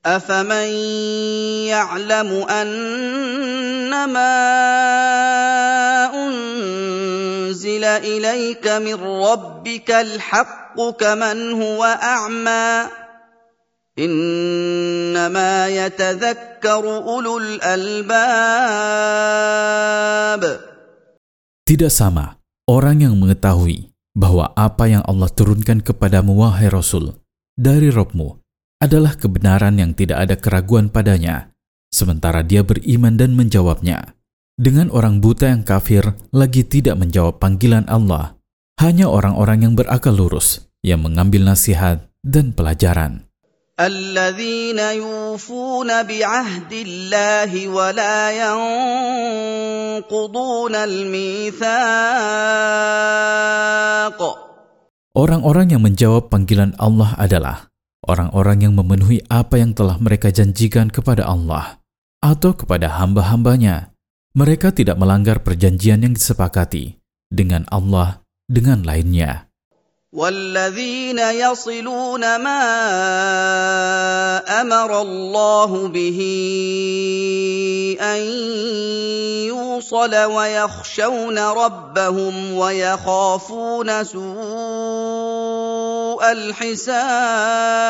أفمن يعلم أنما أنزل إليك من ربك الحق كمن هو أعمى إنما يتذكر أولو الألباب Tidak sama orang yang mengetahui bahwa apa yang Allah turunkan kepadamu wahai Rasul dari Robmu adalah kebenaran yang tidak ada keraguan padanya, sementara dia beriman dan menjawabnya. Dengan orang buta yang kafir lagi tidak menjawab panggilan Allah, hanya orang-orang yang berakal lurus yang mengambil nasihat dan pelajaran. الذين يوفون بعهد الله ولا ينقضون الميثاق Orang-orang yang menjawab panggilan Allah adalah orang-orang yang memenuhi apa yang telah mereka janjikan kepada Allah atau kepada hamba-hambanya. Mereka tidak melanggar perjanjian yang disepakati dengan Allah dengan lainnya. والذين يصلون ما امر الله به ان يوصل ويخشون ربهم ويخافون سوء الحساب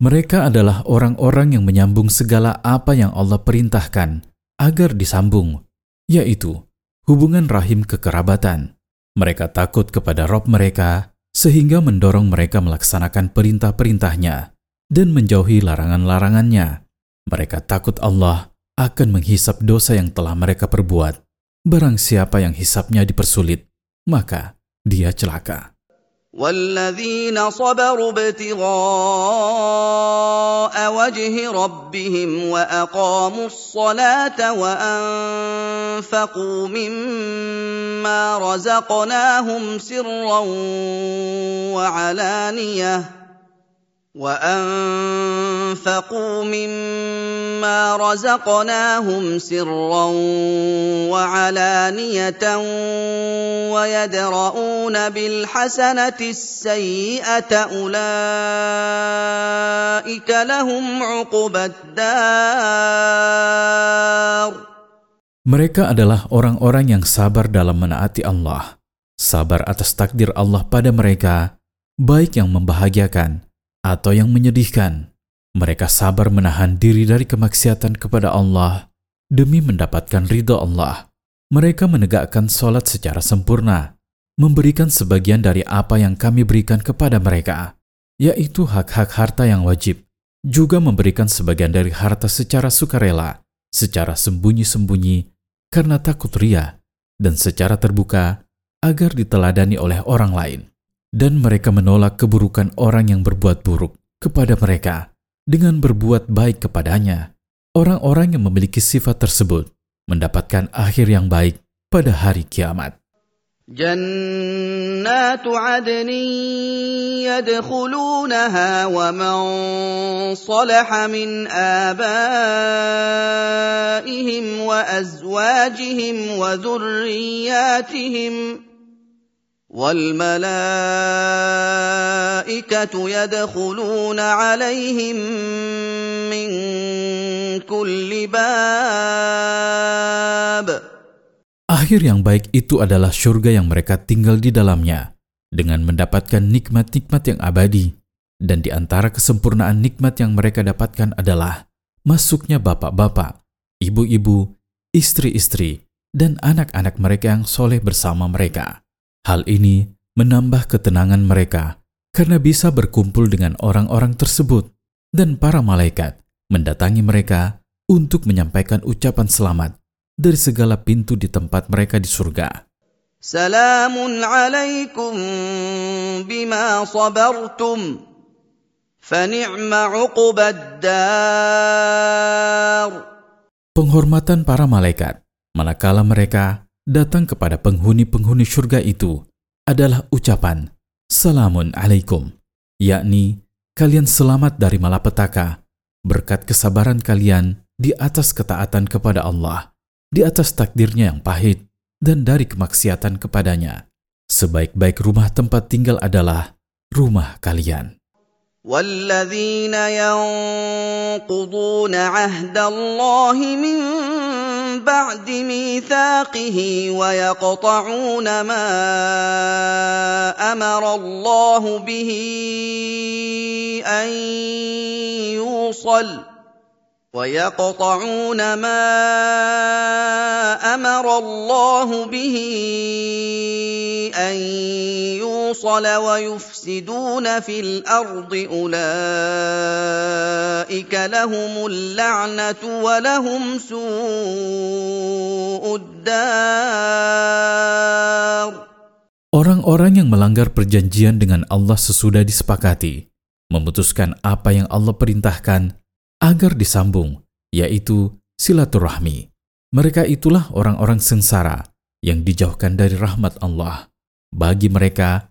Mereka adalah orang-orang yang menyambung segala apa yang Allah perintahkan agar disambung, yaitu hubungan rahim kekerabatan. Mereka takut kepada Rob mereka, sehingga mendorong mereka melaksanakan perintah-perintahnya dan menjauhi larangan-larangannya. Mereka takut Allah akan menghisap dosa yang telah mereka perbuat. Barang siapa yang hisapnya dipersulit, maka dia celaka. والذين صبروا ابتغاء وجه ربهم وأقاموا الصلاة وأنفقوا مما رزقناهم سرا وعلانية وانفقوا مما رزقناهم سرا وعلانيه ويدرؤون بالحسنه السيئه اولئك لهم عقبى الدار Mereka adalah orang-orang yang sabar dalam menaati Allah, sabar atas takdir Allah pada mereka, baik yang membahagiakan atau yang menyedihkan. Mereka sabar menahan diri dari kemaksiatan kepada Allah demi mendapatkan ridho Allah. Mereka menegakkan sholat secara sempurna, memberikan sebagian dari apa yang kami berikan kepada mereka, yaitu hak-hak harta yang wajib, juga memberikan sebagian dari harta secara sukarela, secara sembunyi-sembunyi, karena takut ria, dan secara terbuka agar diteladani oleh orang lain dan mereka menolak keburukan orang yang berbuat buruk kepada mereka dengan berbuat baik kepadanya. Orang-orang yang memiliki sifat tersebut mendapatkan akhir yang baik pada hari kiamat. جنات عدن يدخلونها ومن صلح من آبائهم وأزواجهم وذرياتهم والملائكة يدخلون عليهم من كل باب Akhir yang baik itu adalah surga yang mereka tinggal di dalamnya, dengan mendapatkan nikmat-nikmat yang abadi. Dan di antara kesempurnaan nikmat yang mereka dapatkan adalah masuknya bapak-bapak, ibu-ibu, istri-istri, dan anak-anak mereka yang soleh bersama mereka. Hal ini menambah ketenangan mereka karena bisa berkumpul dengan orang-orang tersebut dan para malaikat mendatangi mereka untuk menyampaikan ucapan selamat dari segala pintu di tempat mereka di surga. Salamun alaikum bima sabartum fani'ma. Penghormatan para malaikat manakala mereka datang kepada penghuni-penghuni surga itu, adalah ucapan Salamun alaikum, yakni kalian selamat dari malapetaka berkat kesabaran kalian di atas ketaatan kepada Allah, di atas takdirnya yang pahit, dan dari kemaksiatan kepadanya. Sebaik-baik rumah tempat tinggal adalah rumah kalian. والذين ينقضون عهد الله من بعد ميثاقه ويقطعون ما أمر الله به أن يوصل ويقطعون ما أمر الله به أن يوصل ويفسدون في الارض اولئك لهم اللعنه ولهم سوء الدار Orang-orang yang melanggar perjanjian dengan Allah sesudah disepakati, memutuskan apa yang Allah perintahkan, agar disambung, yaitu silaturahmi. Mereka itulah orang-orang sengsara yang dijauhkan dari rahmat Allah. Bagi mereka,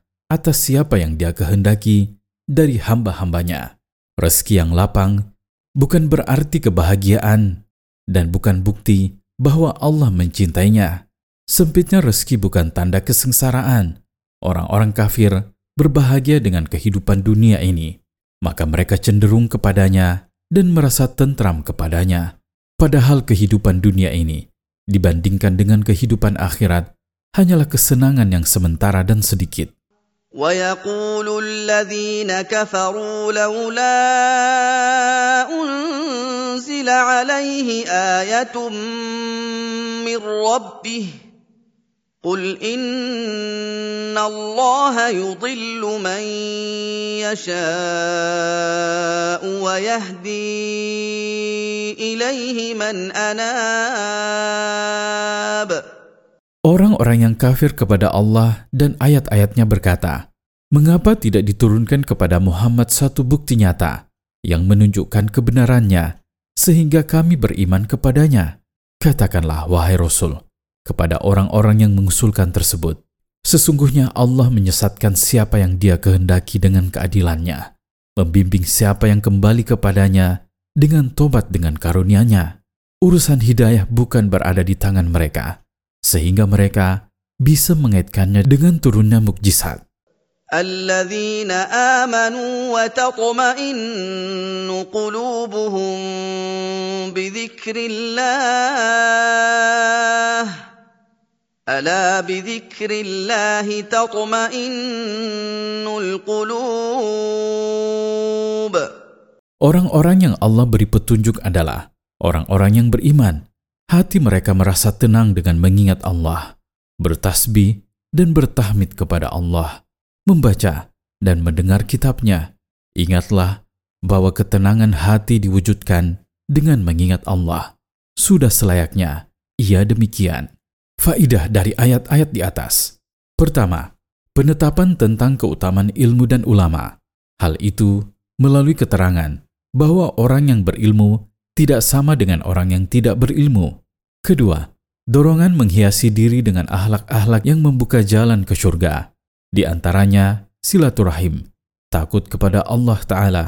atas siapa yang dia kehendaki dari hamba-hambanya. Rezeki yang lapang bukan berarti kebahagiaan dan bukan bukti bahwa Allah mencintainya. Sempitnya rezeki bukan tanda kesengsaraan. Orang-orang kafir berbahagia dengan kehidupan dunia ini, maka mereka cenderung kepadanya dan merasa tentram kepadanya. Padahal kehidupan dunia ini dibandingkan dengan kehidupan akhirat hanyalah kesenangan yang sementara dan sedikit. ويقول الذين كفروا لولا أنزل عليه آية من ربه قل إن الله يضل من يشاء ويهدي إليه من أناب Orang-orang yang kafir kepada Allah dan ayat-ayatnya berkata, Mengapa tidak diturunkan kepada Muhammad satu bukti nyata yang menunjukkan kebenarannya sehingga kami beriman kepadanya? Katakanlah, wahai Rasul, kepada orang-orang yang mengusulkan tersebut. Sesungguhnya Allah menyesatkan siapa yang dia kehendaki dengan keadilannya, membimbing siapa yang kembali kepadanya dengan tobat dengan karunia-Nya. Urusan hidayah bukan berada di tangan mereka, sehingga mereka bisa mengaitkannya dengan turunnya mukjizat. الذين امنوا وتطمئن قلوبهم بذكر الله الا بذكر الله تطمئن القلوب Orang-orang yang Allah beri petunjuk adalah orang-orang yang beriman. Hati mereka merasa tenang dengan mengingat Allah, bertasbih dan bertahmid kepada Allah membaca dan mendengar kitabnya, ingatlah bahwa ketenangan hati diwujudkan dengan mengingat Allah. Sudah selayaknya ia demikian. Faidah dari ayat-ayat di atas. Pertama, penetapan tentang keutamaan ilmu dan ulama. Hal itu melalui keterangan bahwa orang yang berilmu tidak sama dengan orang yang tidak berilmu. Kedua, dorongan menghiasi diri dengan ahlak-ahlak yang membuka jalan ke surga. Di antaranya silaturahim, takut kepada Allah Ta'ala,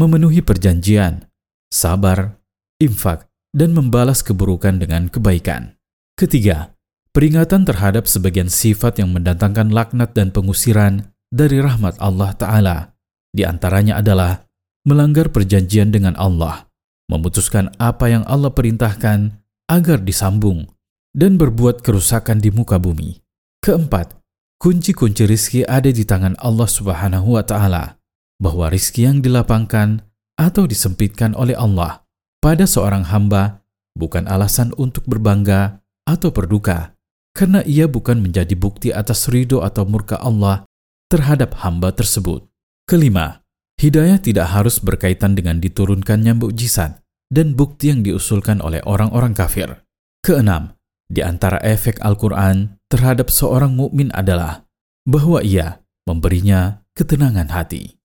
memenuhi perjanjian, sabar, infak, dan membalas keburukan dengan kebaikan. Ketiga, peringatan terhadap sebagian sifat yang mendatangkan laknat dan pengusiran dari rahmat Allah Ta'ala. Di antaranya adalah melanggar perjanjian dengan Allah, memutuskan apa yang Allah perintahkan agar disambung, dan berbuat kerusakan di muka bumi. Keempat, Kunci-kunci rizki ada di tangan Allah Subhanahu wa Ta'ala, bahwa rizki yang dilapangkan atau disempitkan oleh Allah pada seorang hamba bukan alasan untuk berbangga atau berduka, karena ia bukan menjadi bukti atas ridho atau murka Allah terhadap hamba tersebut. Kelima, hidayah tidak harus berkaitan dengan diturunkannya mukjizat dan bukti yang diusulkan oleh orang-orang kafir. Keenam, di antara efek Al-Quran terhadap seorang mukmin adalah bahwa ia memberinya ketenangan hati.